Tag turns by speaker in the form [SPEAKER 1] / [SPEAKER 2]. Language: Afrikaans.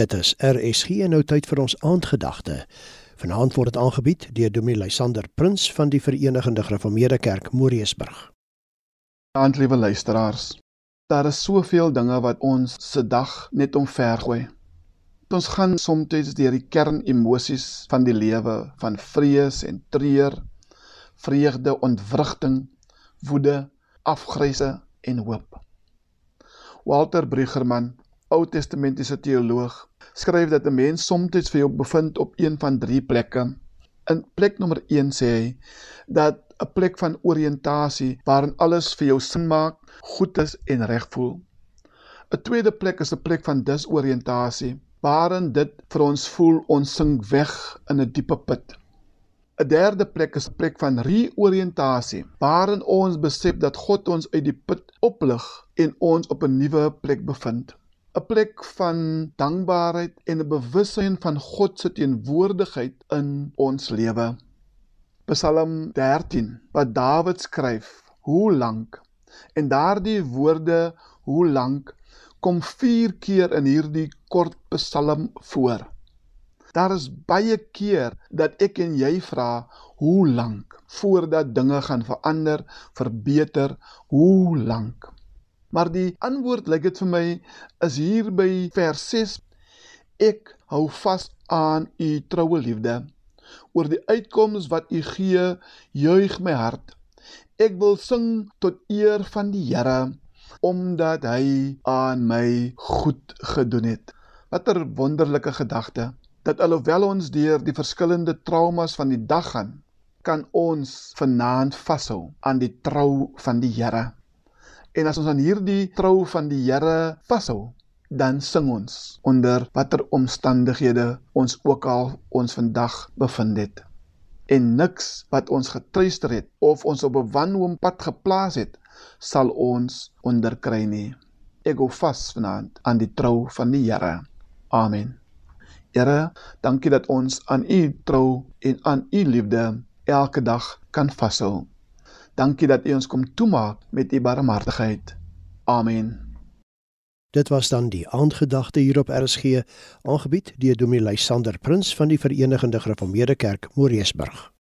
[SPEAKER 1] Dit is RSG nou tyd vir ons aandgedagte. Vanaand word dit aangebied deur Dominee Lysander Prins van die Verenigde Gereformeerde Kerk Moriesburg.
[SPEAKER 2] Aand liewe luisteraars. Daar is soveel dinge wat ons se dag net omvergooi. Ons gaan soms deur die kernemosies van die lewe, van vrees en treur, vreugde, ontwrigting, woede, afgryse en hoop. Walter Bruggerman Ou Testamentiese teoloog skryf dat 'n mens soms vir jou bevind op een van drie plekke. In plek nommer 1 sê hy dat 'n plek van oriëntasie waarin alles vir jou sin maak, goed is en reg voel. 'n Tweede plek is 'n plek van disoriëntasie waarin dit vir ons voel ons sink weg in 'n diepe put. 'n Derde plek is 'n plek van reoriëntasie waarin ons besef dat God ons uit die put oplig en ons op 'n nuwe plek bevind. 'n plek van dankbaarheid en 'n bewussyn van God se teenwoordigheid in ons lewe. Psalm 13 wat Dawid skryf, hoe lank? En daardie woorde, hoe lank, kom 4 keer in hierdie kort Psalm voor. Daar is baie keer dat ek en jy vra, hoe lank voordat dinge gaan verander, verbeter, hoe lank? Maar die antwoord lyk dit vir my is hier by vers 6. Ek hou vas aan u troue liefde. Oor die uitkoms wat u gee, juig my hart. Ek wil sing tot eer van die Here omdat hy aan my goed gedoen het. Watter wonderlike gedagte dat alhoewel ons deur die verskillende traumas van die dag gaan, kan ons vanaand vashou aan die trou van die Here. En as ons aan hierdie trou van die Here vashou, dan sing ons onder watter omstandighede ons ook al ons vandag bevind het. En niks wat ons getruister het of ons op 'n wanhoop pad geplaas het, sal ons onderkry nie. Ek hou vas vanaand aan die trou van die Here. Amen. Here, dankie dat ons aan U trou en aan U liefde elke dag kan vashou. Dankie dat U ons kom toemaak met U barmhartigheid. Amen.
[SPEAKER 1] Dit was dan die aandgedagte hier op RSG, aangebied deur Dominee Lysander Prins van die Verenigde Gereformeerde Kerk Moriesburg.